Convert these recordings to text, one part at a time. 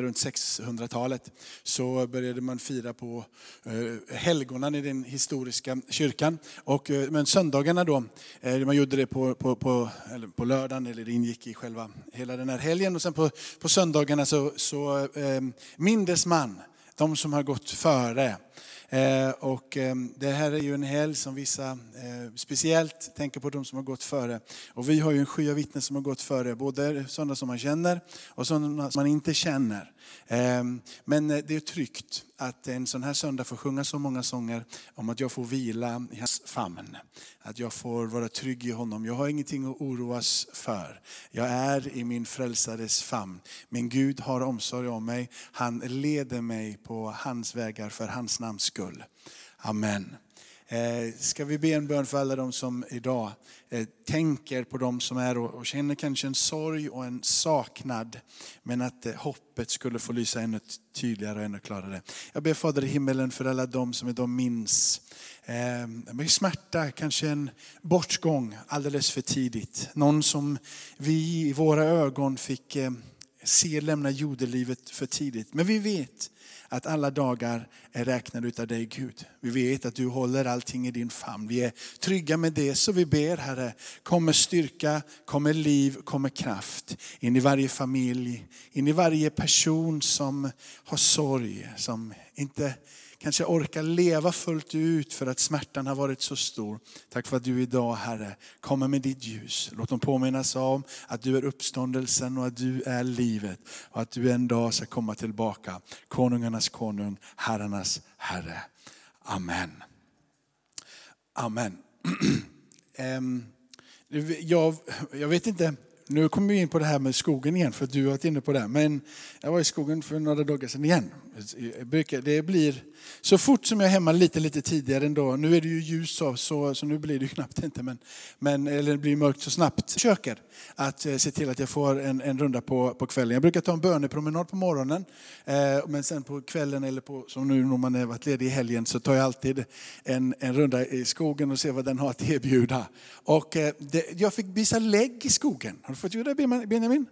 runt 600-talet så började man fira på eh, helgonen i den historiska kyrkan. Och, eh, men söndagarna då, eh, man gjorde det på, på, på, eller på lördagen, eller det ingick i själva hela den här helgen. Och sen på, på söndagarna så, så eh, mindes man de som har gått före. Eh, och ehm, det här är ju en helg som vissa eh, speciellt tänker på de som har gått före. Och vi har ju en sky av vittnen som har gått före, både sådana som man känner och sådana som man inte känner. Ehm, men eh, det är tryggt att en sån här söndag får sjunga så många sånger om att jag får vila i hans famn. Att jag får vara trygg i honom. Jag har ingenting att oroas för. Jag är i min frälsares famn. Min Gud har omsorg om mig. Han leder mig på hans vägar för hans namns skull. Amen. Eh, ska vi be en bön för alla de som idag eh, tänker på de som är och känner kanske en sorg och en saknad. Men att eh, hoppet skulle få lysa ännu tydligare och ännu klarare. Jag ber Fader i himmelen för alla de som idag minns med smärta, kanske en bortgång alldeles för tidigt. Någon som vi i våra ögon fick se lämna jordelivet för tidigt. Men vi vet att alla dagar är räknade utav dig Gud. Vi vet att du håller allting i din famn. Vi är trygga med det så vi ber Herre, kommer styrka, kommer liv, kommer kraft in i varje familj, in i varje person som har sorg, som inte kanske orkar leva fullt ut för att smärtan har varit så stor. Tack för att du idag Herre kommer med ditt ljus. Låt dem påminnas om att du är uppståndelsen och att du är livet. Och att du en dag ska komma tillbaka. Konungarnas konung, herrarnas herre. Amen. Amen. jag, jag vet inte nu kommer vi in på det här med skogen igen, för du har varit inne på det. Men jag var i skogen för några dagar sedan igen. Det blir, så fort som jag är hemma lite, lite tidigare ändå, nu är det ju ljus så, så, så nu blir det ju knappt inte, men, men, eller det blir mörkt så snabbt. Jag försöker att eh, se till att jag får en, en runda på, på kvällen. Jag brukar ta en bönepromenad på morgonen, eh, men sen på kvällen, eller på, som nu när man har varit ledig i helgen, så tar jag alltid en, en runda i skogen och ser vad den har att erbjuda. Och eh, det, jag fick visa lägg i skogen. Har du fått göra det Benjamin?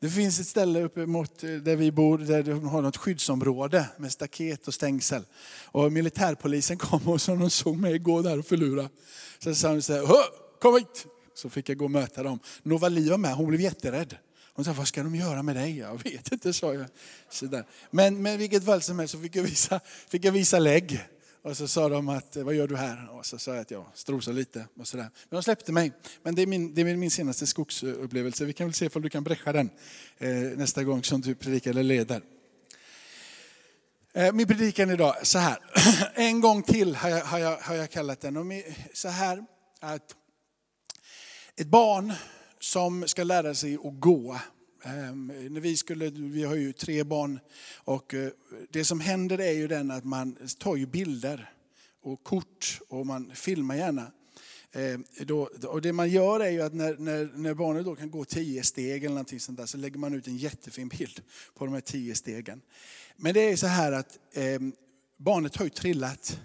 Det finns ett ställe uppe mot eh, där vi bor där de har något skyddsområde med staket och stängsel. Och militärpolisen kom och så de såg mig gå där och förlura. Så sa de så här, kom hit! Så fick jag gå och möta dem. Novali var med, hon blev jätterädd. Hon sa, vad ska de göra med dig? Jag vet inte, sa jag. Så där. Men, men vilket fall som helst så fick jag visa, fick jag visa lägg. Och så sa de att, eh, vad gör du här? Och så sa jag att jag strosar lite. Och så där. Men de släppte mig. Men det är, min, det är min senaste skogsupplevelse. Vi kan väl se om du kan bräcka den eh, nästa gång som du predikar eller leder. Eh, min predikan idag, så här. En gång till har jag, har jag, har jag kallat den. Och så här att ett barn som ska lära sig att gå Ehm, när vi, skulle, vi har ju tre barn och eh, det som händer är ju den att man tar ju bilder och kort och man filmar gärna. Ehm, då, och det man gör är ju att när, när, när barnet då kan gå tio steg eller någonting sånt där, så lägger man ut en jättefin bild på de här tio stegen. Men det är så här att eh, barnet har ju trillat,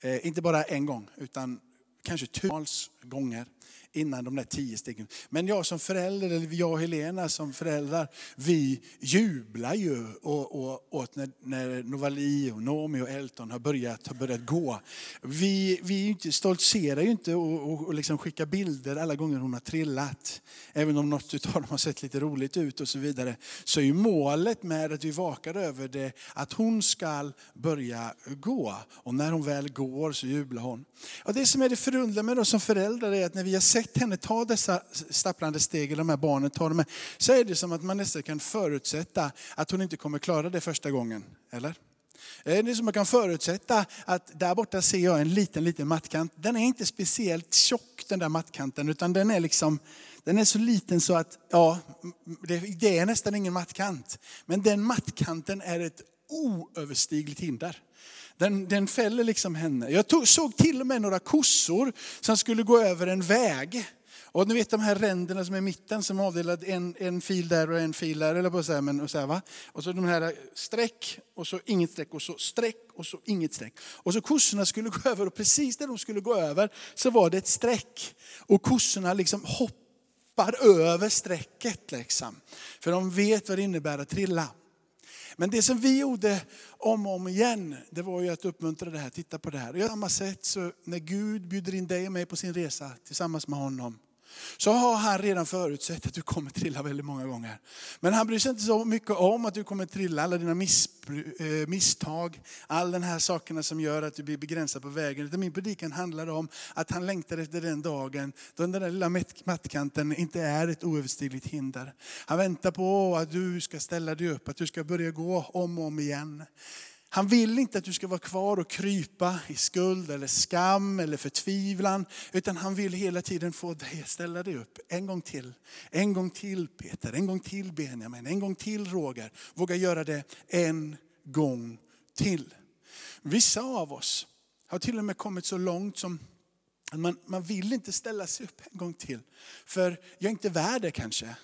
eh, inte bara en gång utan kanske tusentals gånger innan de där tio stegen. Men jag som förälder, eller jag och Helena som föräldrar, vi jublar ju och, och, åt när, när Novali, och Nomi och Elton har börjat, har börjat gå. Vi, vi inte, stoltserar ju inte och, och, och liksom skickar bilder alla gånger hon har trillat. Även om något av dem har sett lite roligt ut och så vidare. Så är ju målet med att vi vakar över det att hon ska börja gå. Och när hon väl går så jublar hon. Och det som är det förundliga med oss som föräldrar är att när vi har sett henne ta dessa stapplande steg, eller de här barnen ta dem, så är det som att man nästan kan förutsätta att hon inte kommer klara det första gången. Eller? Eh, det är som man kan förutsätta att där borta ser jag en liten, liten mattkant. Den är inte speciellt tjock den där mattkanten, utan den är liksom, den är så liten så att, ja, det, det är nästan ingen mattkant. Men den mattkanten är ett oöverstigligt hinder. Den, den fäller liksom henne. Jag tog, såg till och med några kossor som skulle gå över en väg. Och ni vet de här ränderna som är i mitten som är avdelade en, en fil där och en fil där. Eller på så här, men, och, så här, va? och så de här streck och så inget streck och så streck och så inget streck. Och så kossorna skulle gå över och precis där de skulle gå över så var det ett streck. Och kossorna liksom hoppar över strecket. Liksom. För de vet vad det innebär att trilla. Men det som vi gjorde om och om igen, det var ju att uppmuntra det här, titta på det här. Och på samma sätt så när Gud bjuder in dig och mig på sin resa tillsammans med honom, så har han redan förutsett att du kommer trilla väldigt många gånger. Men han bryr sig inte så mycket om att du kommer trilla, alla dina eh, misstag, alla de här sakerna som gör att du blir begränsad på vägen. Utan min predikan handlar om att han längtar efter den dagen då den där lilla mattkanten inte är ett oöverstigligt hinder. Han väntar på att du ska ställa dig upp, att du ska börja gå om och om igen. Han vill inte att du ska vara kvar och krypa i skuld eller skam eller förtvivlan. Utan han vill hela tiden få dig att ställa dig upp. En gång till, en gång till Peter, en gång till Benjamin, en gång till Roger. Våga göra det en gång till. Vissa av oss har till och med kommit så långt som att man, man vill inte ställa sig upp en gång till. För jag är inte värd det kanske.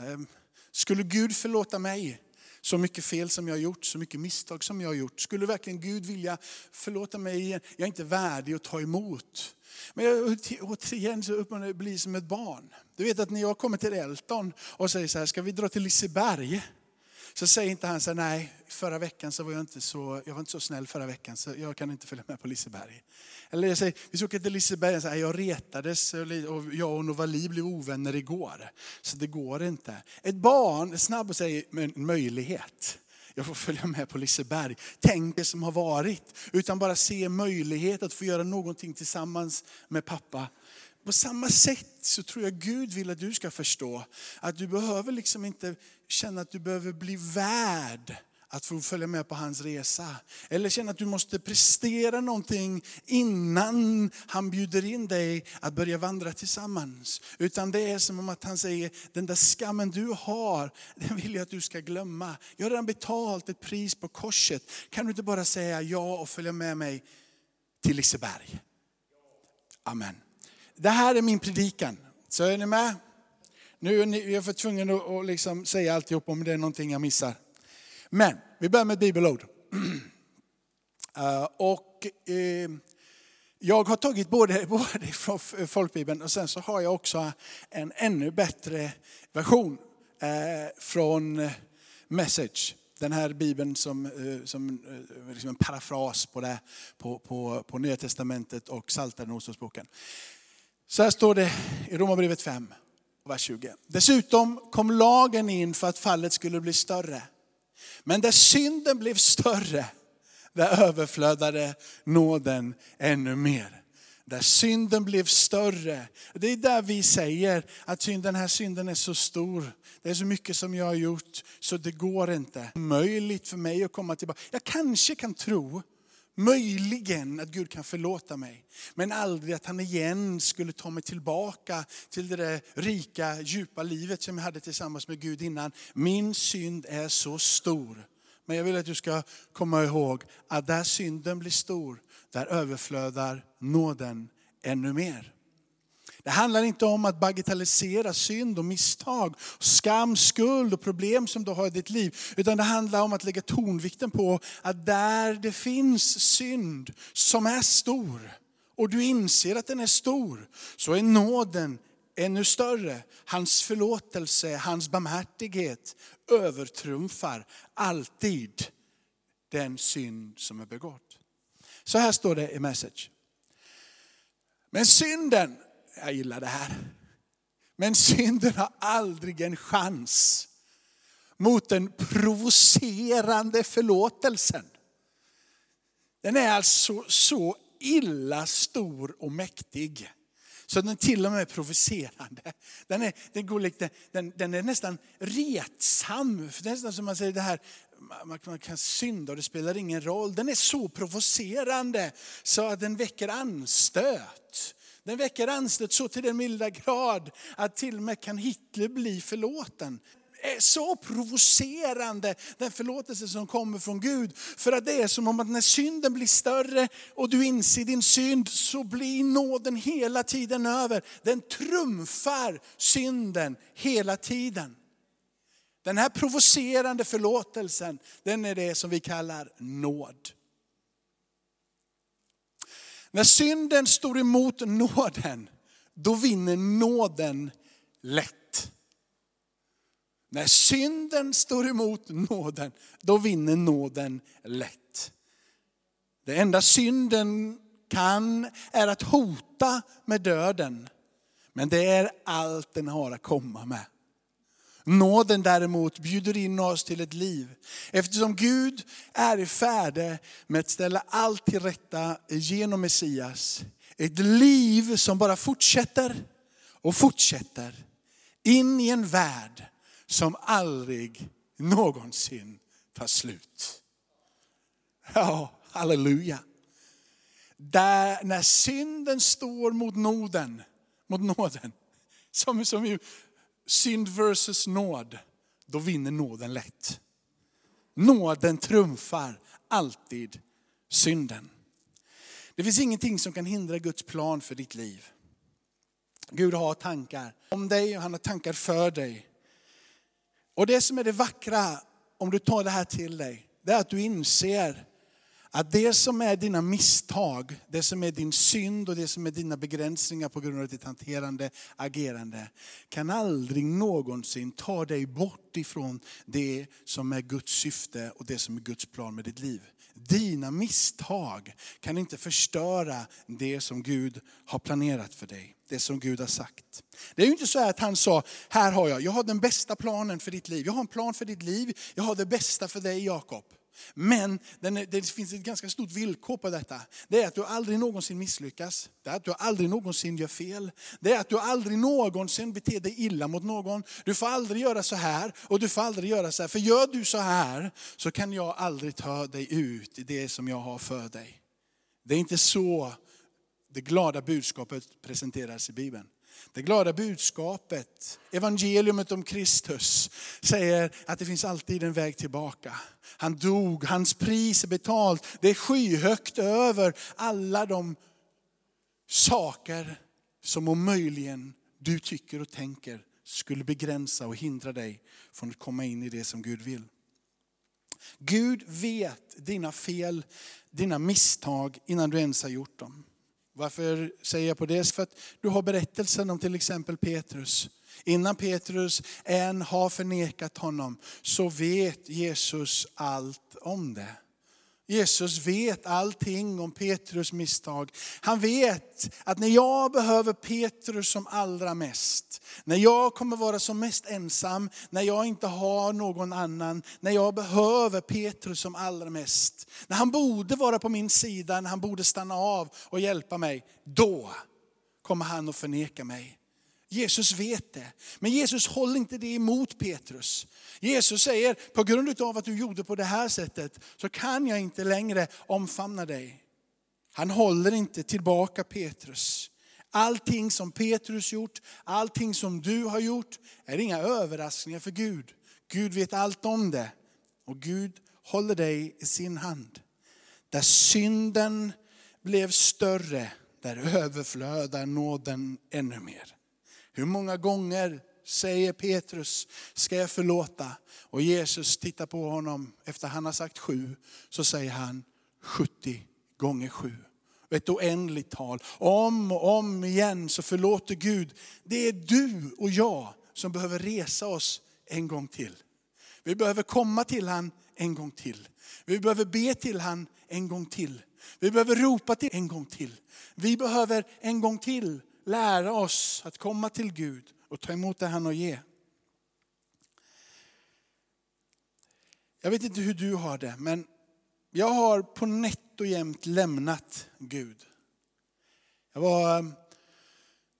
Ehm, skulle Gud förlåta mig så mycket fel som jag har gjort, så mycket misstag som jag har gjort. Skulle verkligen Gud vilja förlåta mig igen? Jag är inte värdig att ta emot. Men jag, återigen så uppmanar jag bli som ett barn. Du vet att när jag kommer till Elton och säger så här, ska vi dra till Liseberg? Så säger inte han så här, nej, förra veckan så var jag inte så, jag var inte så snäll förra veckan så jag kan inte följa med på Liseberg. Eller jag säger, vi ska åka till Liseberg, så här, jag retades och jag och Novali blev ovänner igår. Så det går inte. Ett barn är snabb och säger, en möjlighet jag får följa med på Liseberg. Tänk det som har varit. Utan bara se möjlighet att få göra någonting tillsammans med pappa. På samma sätt så tror jag Gud vill att du ska förstå att du behöver liksom inte känna att du behöver bli värd att få följa med på hans resa. Eller känna att du måste prestera någonting innan han bjuder in dig att börja vandra tillsammans. Utan det är som om att han säger, den där skammen du har, den vill jag att du ska glömma. Jag har redan betalt ett pris på korset. Kan du inte bara säga ja och följa med mig till Liseberg? Amen. Det här är min predikan. Så är ni med? Nu är ni, jag för tvungen att liksom säga alltihop om det är någonting jag missar. Men vi börjar med ett bibelord. Uh, och, uh, jag har tagit både, både från folkbibeln och sen så har jag också en ännu bättre version uh, från Message. Den här bibeln som, som liksom en parafras på, det, på, på, på Nya Testamentet och Psaltaren och boken. Så här står det i Romarbrevet 5, vers 20. Dessutom kom lagen in för att fallet skulle bli större. Men där synden blev större, där överflödade nåden ännu mer. Där synden blev större. Det är där vi säger att den här synden är så stor. Det är så mycket som jag har gjort så det går inte. Möjligt för mig att komma tillbaka. Jag kanske kan tro Möjligen att Gud kan förlåta mig. Men aldrig att han igen skulle ta mig tillbaka till det där rika, djupa livet som jag hade tillsammans med Gud innan. Min synd är så stor. Men jag vill att du ska komma ihåg att där synden blir stor, där överflödar nåden ännu mer. Det handlar inte om att bagatellisera synd och misstag, skam, skuld och problem som du har i ditt liv. Utan det handlar om att lägga tonvikten på att där det finns synd som är stor, och du inser att den är stor, så är nåden ännu större. Hans förlåtelse, hans barmhärtighet övertrumfar alltid den synd som är begått. Så här står det i Message. Men synden jag gillar det här. Men synden har aldrig en chans mot den provocerande förlåtelsen. Den är alltså så illa stor och mäktig. Så den till och med är provocerande. Den är, den går lite, den, den är nästan retsam. Det är nästan som man säger det här, man kan synda och det spelar ingen roll. Den är så provocerande så att den väcker anstöt. Den väcker anstöt så till den milda grad att till och med kan Hitler bli förlåten. Eh, så provocerande den förlåtelse som kommer från Gud. För att det är som om att när synden blir större och du inser din synd så blir nåden hela tiden över. Den trumfar synden hela tiden. Den här provocerande förlåtelsen, den är det som vi kallar nåd. När synden står emot nåden, då vinner nåden lätt. När synden står emot nåden, då vinner nåden lätt. Det enda synden kan är att hota med döden. Men det är allt den har att komma med. Nåden däremot bjuder in oss till ett liv. Eftersom Gud är i färde med att ställa allt till rätta genom Messias. Ett liv som bara fortsätter och fortsätter in i en värld som aldrig någonsin tar slut. Ja, halleluja. Där, när synden står mot nåden, mot nåden, som, som ju synd versus nåd, då vinner nåden lätt. Nåden trumfar alltid synden. Det finns ingenting som kan hindra Guds plan för ditt liv. Gud har tankar om dig och han har tankar för dig. Och det som är det vackra, om du tar det här till dig, det är att du inser att det som är dina misstag, det som är din synd och det som är dina begränsningar på grund av ditt hanterande, agerande, kan aldrig någonsin ta dig bort ifrån det som är Guds syfte och det som är Guds plan med ditt liv. Dina misstag kan inte förstöra det som Gud har planerat för dig. Det som Gud har sagt. Det är ju inte så att han sa, här har jag, jag har den bästa planen för ditt liv. Jag har en plan för ditt liv, jag har det bästa för dig Jakob. Men det finns ett ganska stort villkor på detta. Det är att du aldrig någonsin misslyckas. Det är att du aldrig någonsin gör fel. Det är att du aldrig någonsin beter dig illa mot någon. Du får aldrig göra så här och du får aldrig göra så här. För gör du så här så kan jag aldrig ta dig ut i det som jag har för dig. Det är inte så det glada budskapet presenteras i Bibeln. Det glada budskapet, evangeliumet om Kristus, säger att det finns alltid en väg tillbaka. Han dog, hans pris är betalt. Det är skyhögt över alla de saker som om möjligen du tycker och tänker skulle begränsa och hindra dig från att komma in i det som Gud vill. Gud vet dina fel, dina misstag innan du ens har gjort dem. Varför säger jag på det? För att du har berättelsen om till exempel Petrus. Innan Petrus än har förnekat honom så vet Jesus allt om det. Jesus vet allting om Petrus misstag. Han vet att när jag behöver Petrus som allra mest, när jag kommer vara som mest ensam, när jag inte har någon annan, när jag behöver Petrus som allra mest, när han borde vara på min sida, när han borde stanna av och hjälpa mig, då kommer han att förneka mig. Jesus vet det. Men Jesus håller inte det emot Petrus. Jesus säger, på grund av att du gjorde på det här sättet så kan jag inte längre omfamna dig. Han håller inte tillbaka Petrus. Allting som Petrus gjort, allting som du har gjort är inga överraskningar för Gud. Gud vet allt om det. Och Gud håller dig i sin hand. Där synden blev större, där överflödar nåden ännu mer. Hur många gånger säger Petrus, ska jag förlåta? Och Jesus tittar på honom, efter han har sagt sju, så säger han 70 gånger sju. Ett oändligt tal. Om och om igen så förlåter Gud. Det är du och jag som behöver resa oss en gång till. Vi behöver komma till han en gång till. Vi behöver be till han en gång till. Vi behöver ropa till en gång till. Vi behöver en gång till lära oss att komma till Gud och ta emot det han har ge. Jag vet inte hur du har det, men jag har på nätt och jämt lämnat Gud. Jag var, eh,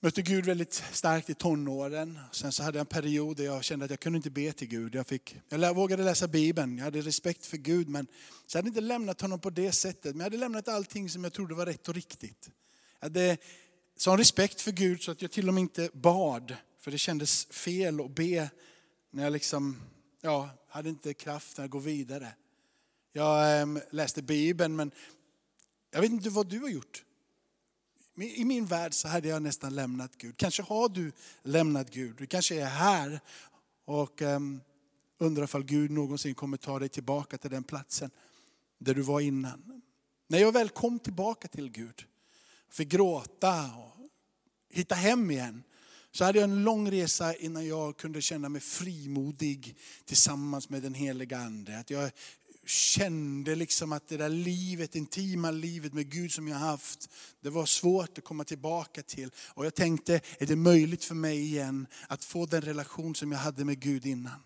mötte Gud väldigt starkt i tonåren. Sen så hade jag en period där jag kände att jag kunde inte be till Gud. Jag, fick, jag vågade läsa Bibeln, jag hade respekt för Gud. Men så jag hade inte lämnat honom på det sättet. Men jag hade lämnat allting som jag trodde var rätt och riktigt. Jag hade sån respekt för Gud så att jag till och med inte bad. För det kändes fel att be när jag liksom, ja, hade inte kraften att gå vidare. Jag äm, läste Bibeln men jag vet inte vad du har gjort. I min värld så hade jag nästan lämnat Gud. Kanske har du lämnat Gud. Du kanske är här och äm, undrar om Gud någonsin kommer ta dig tillbaka till den platsen där du var innan. När jag väl kom tillbaka till Gud, fick gråta och hitta hem igen, så hade jag en lång resa innan jag kunde känna mig frimodig tillsammans med den heliga Ande. Att jag kände liksom att det där livet, intima livet med Gud som jag haft, det var svårt att komma tillbaka till. Och jag tänkte, är det möjligt för mig igen att få den relation som jag hade med Gud innan?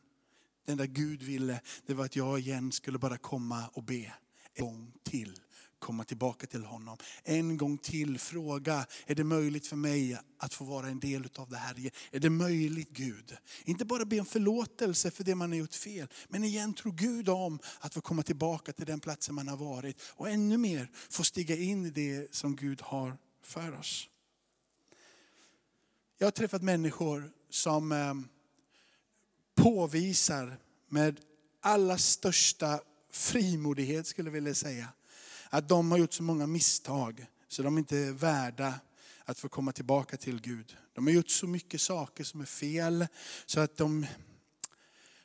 Den där Gud ville, det var att jag igen skulle bara komma och be en gång till komma tillbaka till honom. En gång till fråga, är det möjligt för mig att få vara en del av det här? Är det möjligt Gud? Inte bara be om förlåtelse för det man har gjort fel, men igen tro Gud om att få komma tillbaka till den platsen man har varit. Och ännu mer få stiga in i det som Gud har för oss. Jag har träffat människor som eh, påvisar med allra största frimodighet skulle jag vilja säga, att de har gjort så många misstag så de inte är värda att få komma tillbaka till Gud. De har gjort så mycket saker som är fel så att de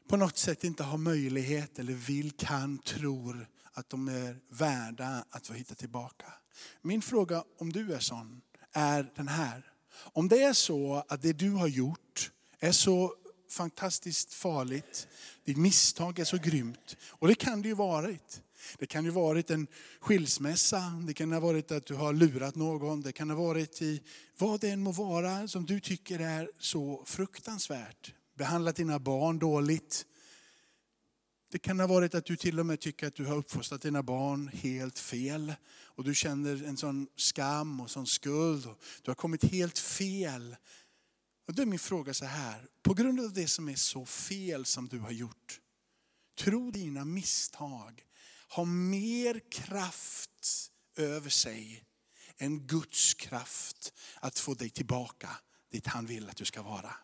på något sätt inte har möjlighet eller vill, kan, tror att de är värda att få hitta tillbaka. Min fråga om du är sån är den här. Om det är så att det du har gjort är så fantastiskt farligt, ditt misstag är så grymt, och det kan det ju varit. Det kan ju varit en skilsmässa, det kan ha varit att du har lurat någon, det kan ha varit i vad det än må vara som du tycker är så fruktansvärt. Behandlat dina barn dåligt. Det kan ha varit att du till och med tycker att du har uppfostrat dina barn helt fel. Och du känner en sån skam och sån skuld. Och du har kommit helt fel. Och då är min fråga så här, på grund av det som är så fel som du har gjort, tro dina misstag har mer kraft över sig än Guds kraft att få dig tillbaka dit han vill att du ska vara.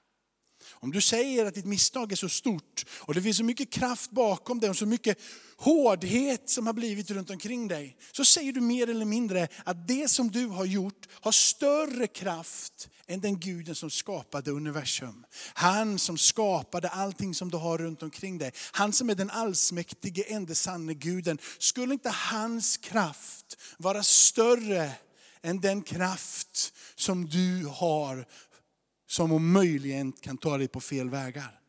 Om du säger att ditt misstag är så stort och det finns så mycket kraft bakom det och så mycket hårdhet som har blivit runt omkring dig. Så säger du mer eller mindre att det som du har gjort har större kraft än den guden som skapade universum. Han som skapade allting som du har runt omkring dig. Han som är den allsmäktige, enda sanne guden. Skulle inte hans kraft vara större än den kraft som du har som om möjligen kan ta dig på fel vägar.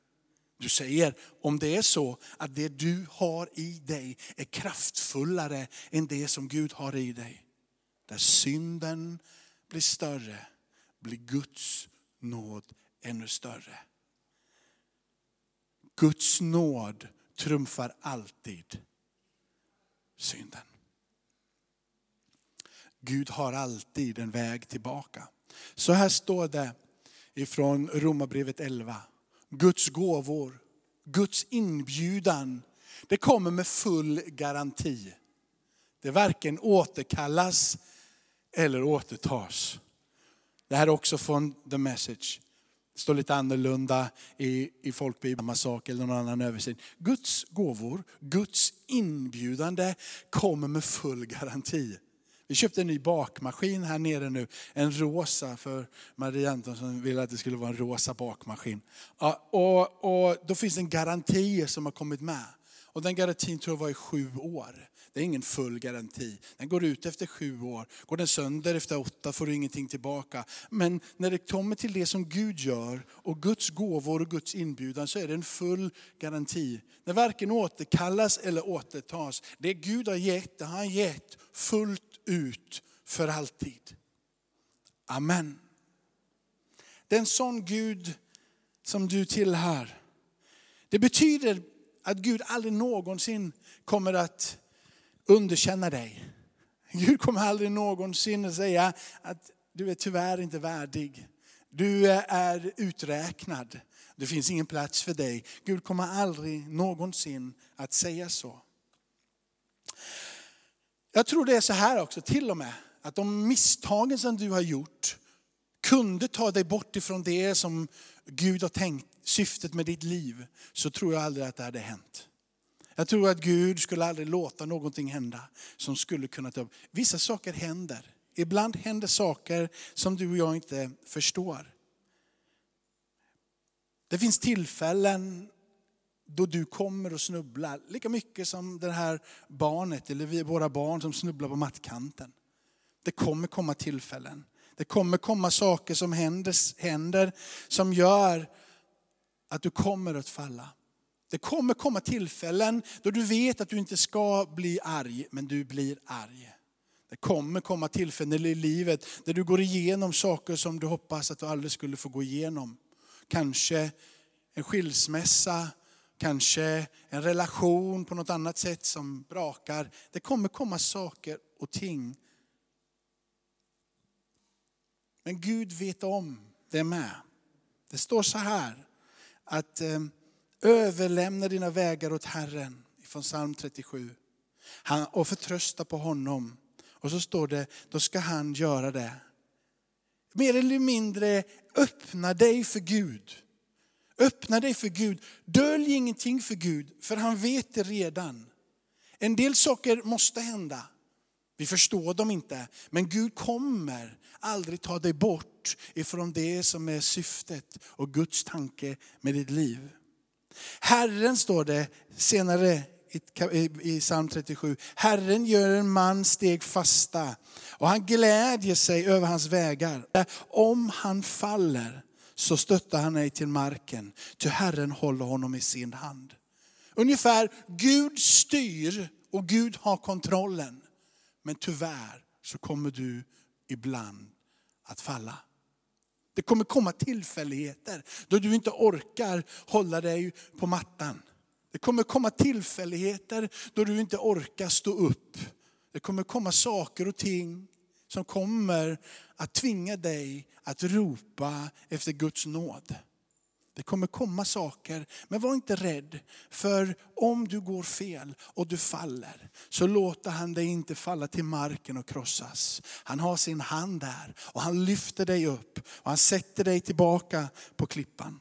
Du säger, om det är så att det du har i dig är kraftfullare än det som Gud har i dig. Där synden blir större, blir Guds nåd ännu större. Guds nåd trumfar alltid synden. Gud har alltid en väg tillbaka. Så här står det ifrån Romarbrevet 11. Guds gåvor, Guds inbjudan, det kommer med full garanti. Det varken återkallas eller återtas. Det här är också från The Message. Det står lite annorlunda i, i folkbibeln, samma sak eller någon annan översättning. Guds gåvor, Guds inbjudande kommer med full garanti. Vi köpte en ny bakmaskin här nere nu. En rosa, för Marie Antonsson ville att det skulle vara en rosa bakmaskin. Ja, och, och då finns det en garanti som har kommit med. Och den garantin tror jag var i sju år. Det är ingen full garanti. Den går ut efter sju år. Går den sönder efter åtta får du ingenting tillbaka. Men när det kommer till det som Gud gör och Guds gåvor och Guds inbjudan så är det en full garanti. Den varken återkallas eller återtas. Det Gud har gett, det har han gett fullt ut för alltid. Amen. Det är en sån Gud som du tillhör. Det betyder att Gud aldrig någonsin kommer att underkänna dig. Gud kommer aldrig någonsin att säga att du är tyvärr inte värdig. Du är uträknad. Det finns ingen plats för dig. Gud kommer aldrig någonsin att säga så. Jag tror det är så här också till och med, att de misstagen som du har gjort kunde ta dig bort ifrån det som Gud har tänkt, syftet med ditt liv, så tror jag aldrig att det hade hänt. Jag tror att Gud skulle aldrig låta någonting hända som skulle kunna ta upp. Vissa saker händer. Ibland händer saker som du och jag inte förstår. Det finns tillfällen då du kommer att snubbla lika mycket som det här barnet eller vi, våra barn som snubblar på mattkanten. Det kommer komma tillfällen Det kommer komma saker som händer, händer som gör att du kommer att falla. Det kommer komma tillfällen då du vet att du inte ska bli arg, men du blir arg. Det kommer komma tillfällen i livet där du går igenom saker som du hoppas att du aldrig skulle få gå igenom. Kanske en skilsmässa, kanske en relation på något annat sätt som brakar. Det kommer komma saker och ting. Men Gud vet om det med. Det står så här att eh, överlämna dina vägar åt Herren från psalm 37 och förtrösta på honom. Och så står det, då ska han göra det. Mer eller mindre öppna dig för Gud. Öppna dig för Gud. Dölj ingenting för Gud, för han vet det redan. En del saker måste hända. Vi förstår dem inte, men Gud kommer aldrig ta dig bort ifrån det som är syftet och Guds tanke med ditt liv. Herren står det senare i psalm 37. Herren gör en man steg fasta och han glädjer sig över hans vägar. Om han faller så stöttar han ej till marken, ty Herren håller honom i sin hand. Ungefär, Gud styr och Gud har kontrollen. Men tyvärr så kommer du ibland att falla. Det kommer komma tillfälligheter då du inte orkar hålla dig på mattan. Det kommer komma tillfälligheter då du inte orkar stå upp. Det kommer komma saker och ting som kommer att tvinga dig att ropa efter Guds nåd. Det kommer komma saker, men var inte rädd. För om du går fel och du faller, så låter han dig inte falla till marken och krossas. Han har sin hand där och han lyfter dig upp och han sätter dig tillbaka på klippan.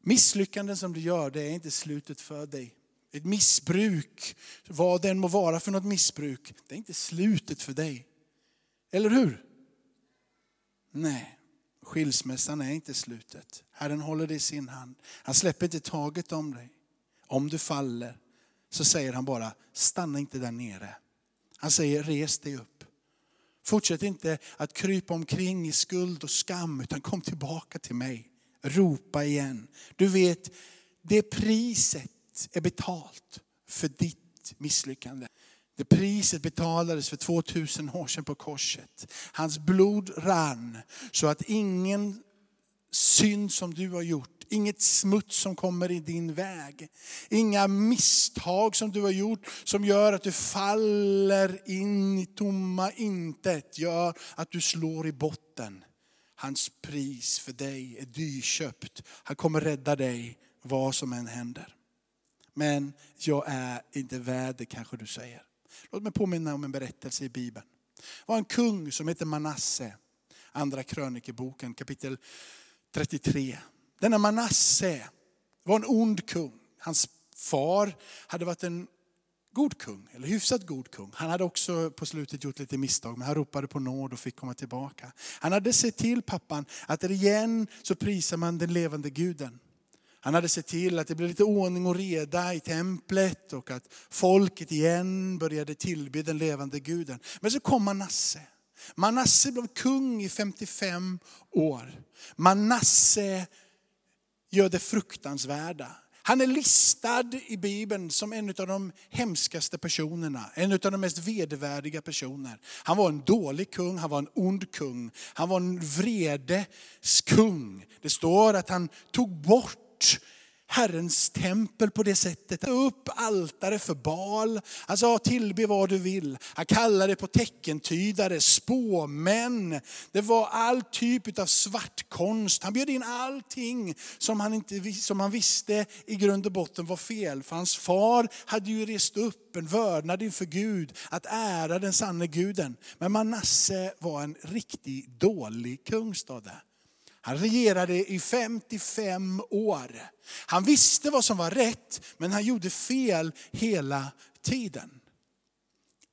Misslyckanden som du gör, det är inte slutet för dig. Ett missbruk, vad det än må vara för något missbruk, det är inte slutet för dig. Eller hur? Nej, skilsmässan är inte slutet. Herren håller dig i sin hand. Han släpper inte taget om dig. Om du faller så säger han bara, stanna inte där nere. Han säger, res dig upp. Fortsätt inte att krypa omkring i skuld och skam, utan kom tillbaka till mig. Ropa igen. Du vet, det priset är betalt för ditt misslyckande. Det priset betalades för 2000 år sedan på korset. Hans blod rann så att ingen synd som du har gjort, inget smuts som kommer i din väg, inga misstag som du har gjort som gör att du faller in i tomma intet, gör att du slår i botten. Hans pris för dig är dyrköpt. Han kommer rädda dig vad som än händer. Men jag är inte värd det kanske du säger. Låt mig påminna om en berättelse i Bibeln. Det var en kung som hette Manasse. Andra krönikeboken kapitel 33. Denna Manasse var en ond kung. Hans far hade varit en god kung, eller hyfsat god kung. Han hade också på slutet gjort lite misstag, men han ropade på nåd och fick komma tillbaka. Han hade sett till pappan att igen så prisar man den levande guden. Han hade sett till att det blev lite ordning och reda i templet och att folket igen började tillbe den levande guden. Men så kom Manasse. Manasse blev kung i 55 år. Manasse gör det fruktansvärda. Han är listad i Bibeln som en av de hemskaste personerna, en av de mest vedervärdiga personer. Han var en dålig kung, han var en ond kung, han var en vredes kung. Det står att han tog bort Herrens tempel på det sättet. Upp altare för bal. Alltså tillbe vad du vill. Han kallade det på teckentydare, spåmän. Det var all typ av svartkonst. Han bjöd in allting som han, inte, som han visste i grund och botten var fel. För hans far hade ju rest upp en vördnad inför Gud, att ära den sanne guden. Men Manasse var en riktigt dålig kung, stod det. Han regerade i 55 år. Han visste vad som var rätt, men han gjorde fel hela tiden.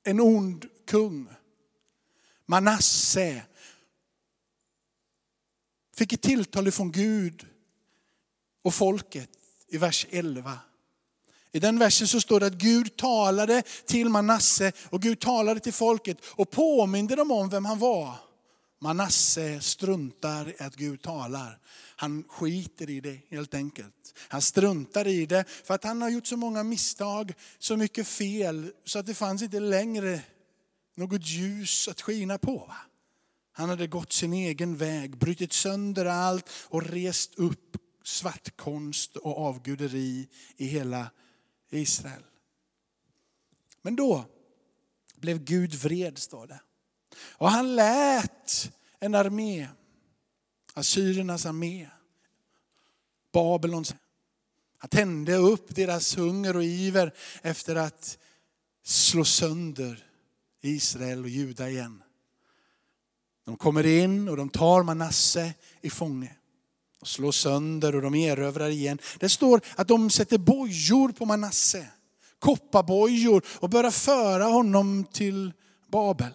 En ond kung. Manasse fick ett tilltal från Gud och folket i vers 11. I den versen så står det att Gud talade till Manasse och Gud talade till folket och påminde dem om vem han var. Manasse struntar i att Gud talar. Han skiter i det helt enkelt. Han struntar i det för att han har gjort så många misstag, så mycket fel så att det fanns inte längre något ljus att skina på. Han hade gått sin egen väg, brutit sönder allt och rest upp svartkonst och avguderi i hela Israel. Men då blev Gud vred, står det. Och han lät en armé, Assyriernas armé, Babylons, han tände upp deras hunger och iver efter att slå sönder Israel och Juda igen. De kommer in och de tar Manasse i fånge. Och slår sönder och de erövrar igen. Det står att de sätter bojor på Manasse. Kopparbojor och börjar föra honom till Babel.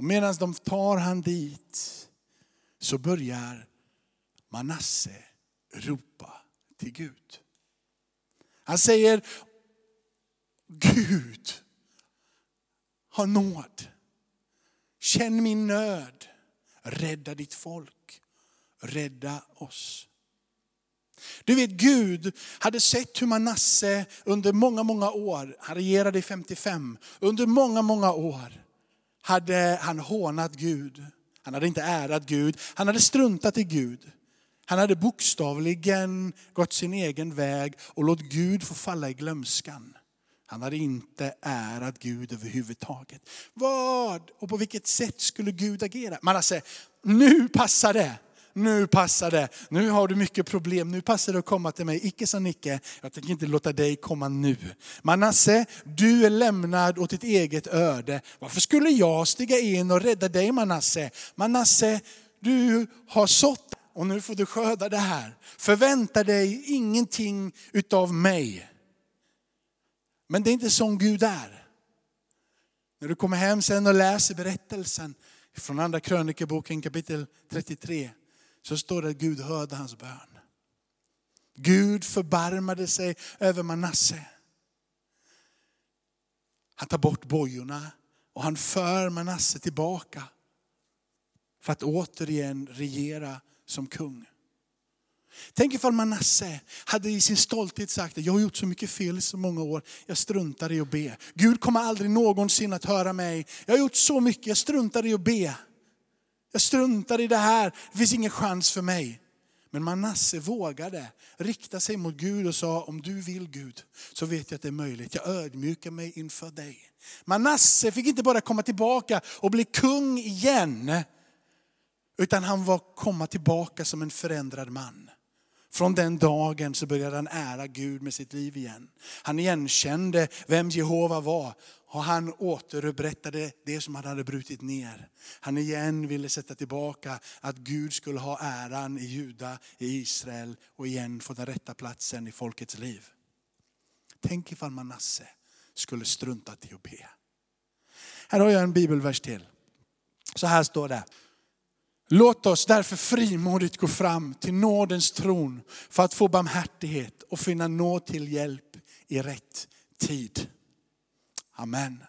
Och medan de tar han dit så börjar Manasse ropa till Gud. Han säger, Gud, ha nåd. Känn min nöd. Rädda ditt folk. Rädda oss. Du vet Gud hade sett hur Manasse under många, många år, han regerade i 55, under många, många år hade han hånat Gud. Han hade inte ärat Gud, han hade struntat i Gud. Han hade bokstavligen gått sin egen väg och låt Gud få falla i glömskan. Han hade inte ärat Gud överhuvudtaget. Vad och på vilket sätt skulle Gud agera? Man säger, alltså, nu passar det. Nu passar det. Nu har du mycket problem. Nu passar det att komma till mig. Icke sa Nicke, jag tänker inte låta dig komma nu. Manasse, du är lämnad åt ditt eget öde. Varför skulle jag stiga in och rädda dig Manasse? Manasse, du har sått och nu får du skörda det här. Förvänta dig ingenting utav mig. Men det är inte som Gud är. När du kommer hem sen och läser berättelsen från andra krönikeboken kapitel 33 så står det att Gud hörde hans bön. Gud förbarmade sig över Manasse. Han tar bort bojorna och han för Manasse tillbaka för att återigen regera som kung. Tänk ifall Manasse hade i sin stolthet sagt att jag har gjort så mycket fel i så många år, jag struntar i att be. Gud kommer aldrig någonsin att höra mig. Jag har gjort så mycket, jag struntar i att be. Jag struntar i det här, det finns ingen chans för mig. Men Manasse vågade rikta sig mot Gud och sa, om du vill Gud, så vet jag att det är möjligt. Jag ödmjukar mig inför dig. Manasse fick inte bara komma tillbaka och bli kung igen, utan han var komma tillbaka som en förändrad man. Från den dagen så började han ära Gud med sitt liv igen. Han igenkände vem Jehova var och han återupprättade det som han hade brutit ner. Han igen ville sätta tillbaka att Gud skulle ha äran i Juda, i Israel och igen få den rätta platsen i folkets liv. Tänk ifall Manasse skulle strunta i att be. Här har jag en bibelvers till. Så här står det. Låt oss därför frimodigt gå fram till nådens tron för att få barmhärtighet och finna nåd till hjälp i rätt tid. Amen.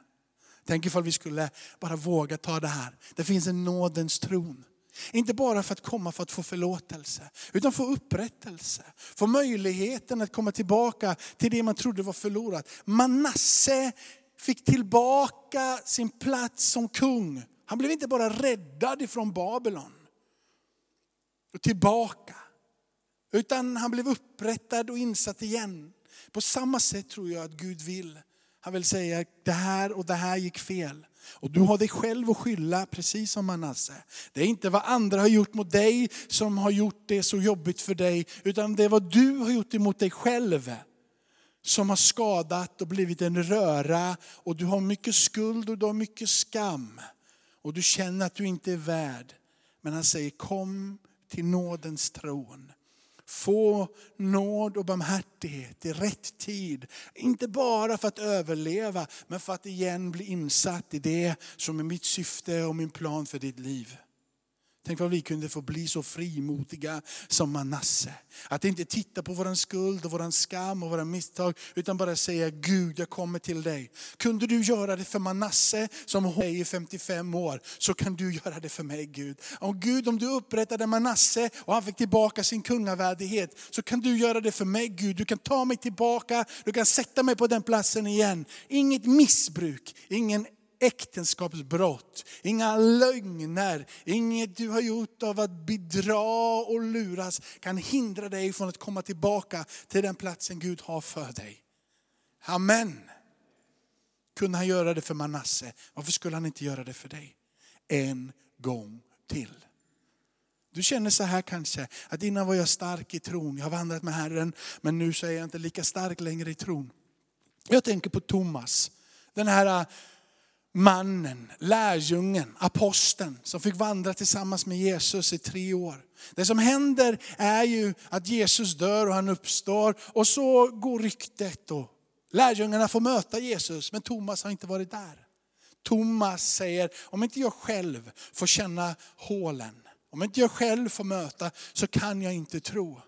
Tänk ifall vi skulle bara våga ta det här. Det finns en nådens tron. Inte bara för att komma för att få förlåtelse, utan få upprättelse. Få möjligheten att komma tillbaka till det man trodde var förlorat. Manasse fick tillbaka sin plats som kung. Han blev inte bara räddad ifrån Babylon och tillbaka. Utan han blev upprättad och insatt igen. På samma sätt tror jag att Gud vill. Han vill säga det här och det här gick fel. Och du har dig själv att skylla, precis som Manasse. Det är inte vad andra har gjort mot dig som har gjort det så jobbigt för dig, utan det är vad du har gjort emot dig själv som har skadat och blivit en röra. Och du har mycket skuld och du har mycket skam. Och du känner att du inte är värd. Men han säger kom till nådens tron. Få nåd och barmhärtighet i rätt tid. Inte bara för att överleva, men för att igen bli insatt i det som är mitt syfte och min plan för ditt liv. Tänk vad vi kunde få bli så frimodiga som Manasse. Att inte titta på våran skuld och våran skam och våra misstag, utan bara säga Gud, jag kommer till dig. Kunde du göra det för Manasse som hon är i 55 år, så kan du göra det för mig Gud. Om Gud, om du upprättade Manasse och han fick tillbaka sin kungavärdighet, så kan du göra det för mig Gud. Du kan ta mig tillbaka, du kan sätta mig på den platsen igen. Inget missbruk, ingen äktenskapsbrott, inga lögner, inget du har gjort av att bedra och luras kan hindra dig från att komma tillbaka till den platsen Gud har för dig. Amen. Kunde han göra det för Manasse, varför skulle han inte göra det för dig? En gång till. Du känner så här kanske, att innan var jag stark i tron, jag har vandrat med Herren, men nu så är jag inte lika stark längre i tron. Jag tänker på Thomas, den här mannen, lärjungen, aposteln som fick vandra tillsammans med Jesus i tre år. Det som händer är ju att Jesus dör och han uppstår och så går ryktet och lärjungarna får möta Jesus men Thomas har inte varit där. Thomas säger, om inte jag själv får känna hålen, om inte jag själv får möta så kan jag inte tro.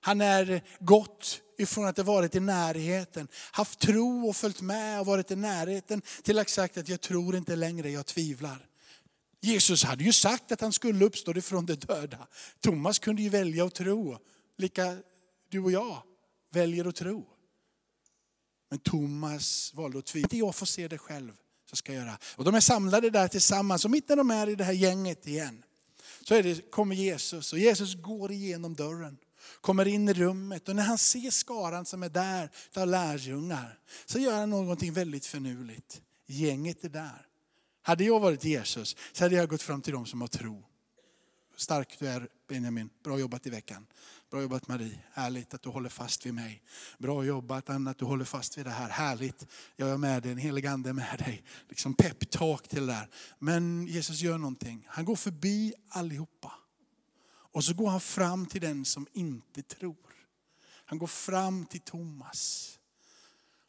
Han är gott, ifrån att ha varit i närheten, haft tro och följt med och varit i närheten till att sagt att jag tror inte längre, jag tvivlar. Jesus hade ju sagt att han skulle uppstå ifrån de döda. Thomas kunde ju välja att tro, lika du och jag väljer att tro. Men Thomas valde att tvivla. Inte jag får se det själv, så ska jag göra. Och de är samlade där tillsammans och mitt när de är i det här gänget igen, så är det, kommer Jesus och Jesus går igenom dörren kommer in i rummet och när han ser skaran som är där av lärjungar så gör han någonting väldigt förnuligt. Gänget är där. Hade jag varit Jesus så hade jag gått fram till dem som har tro. Stark du är Benjamin, bra jobbat i veckan. Bra jobbat Marie, härligt att du håller fast vid mig. Bra jobbat Anna att du håller fast vid det här, härligt. Jag är med dig, en helig ande är med dig. Liksom peptalk till det där. Men Jesus gör någonting, han går förbi allihopa. Och så går han fram till den som inte tror. Han går fram till Thomas.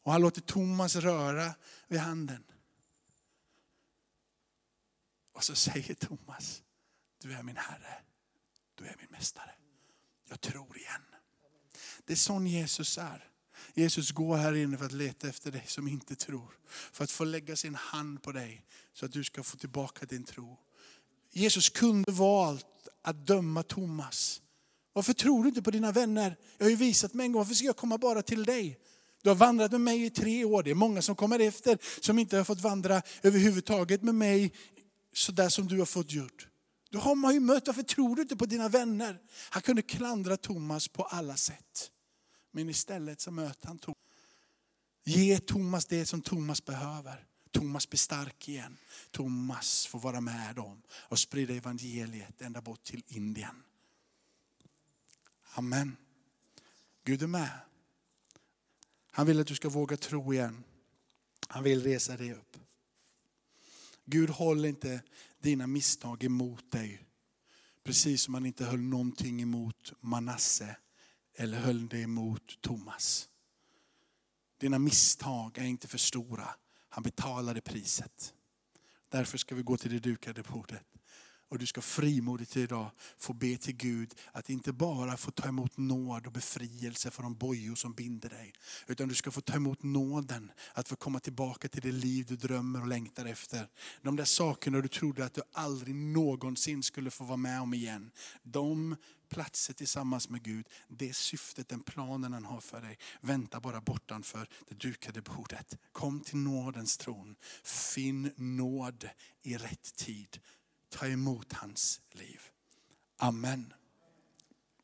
Och han låter Thomas röra vid handen. Och så säger Thomas, du är min Herre, du är min Mästare. Jag tror igen. Det är sån Jesus är. Jesus går här inne för att leta efter dig som inte tror. För att få lägga sin hand på dig så att du ska få tillbaka din tro. Jesus kunde valt att döma Thomas. Varför tror du inte på dina vänner? Jag har ju visat mig en gång, varför ska jag komma bara till dig? Du har vandrat med mig i tre år, det är många som kommer efter som inte har fått vandra överhuvudtaget med mig så där som du har fått gjort. Då har man ju mött, varför tror du inte på dina vänner? Han kunde klandra Thomas på alla sätt. Men istället så möter han Thomas. Ge Thomas det som Thomas behöver. Thomas blir stark igen. Thomas får vara med dem och sprida evangeliet ända bort till Indien. Amen. Gud är med. Han vill att du ska våga tro igen. Han vill resa dig upp. Gud håller inte dina misstag emot dig. Precis som han inte höll någonting emot Manasse eller höll det emot Thomas. Dina misstag är inte för stora. Han betalade priset. Därför ska vi gå till det dukade bordet. Och du ska frimodigt idag få be till Gud att inte bara få ta emot nåd och befrielse från de bojor som binder dig. Utan du ska få ta emot nåden att få komma tillbaka till det liv du drömmer och längtar efter. De där sakerna du trodde att du aldrig någonsin skulle få vara med om igen. De platser tillsammans med Gud, det syftet, den planen han har för dig, väntar bara bortanför det dukade bordet. Kom till nådens tron, finn nåd i rätt tid. Ta emot hans liv. Amen.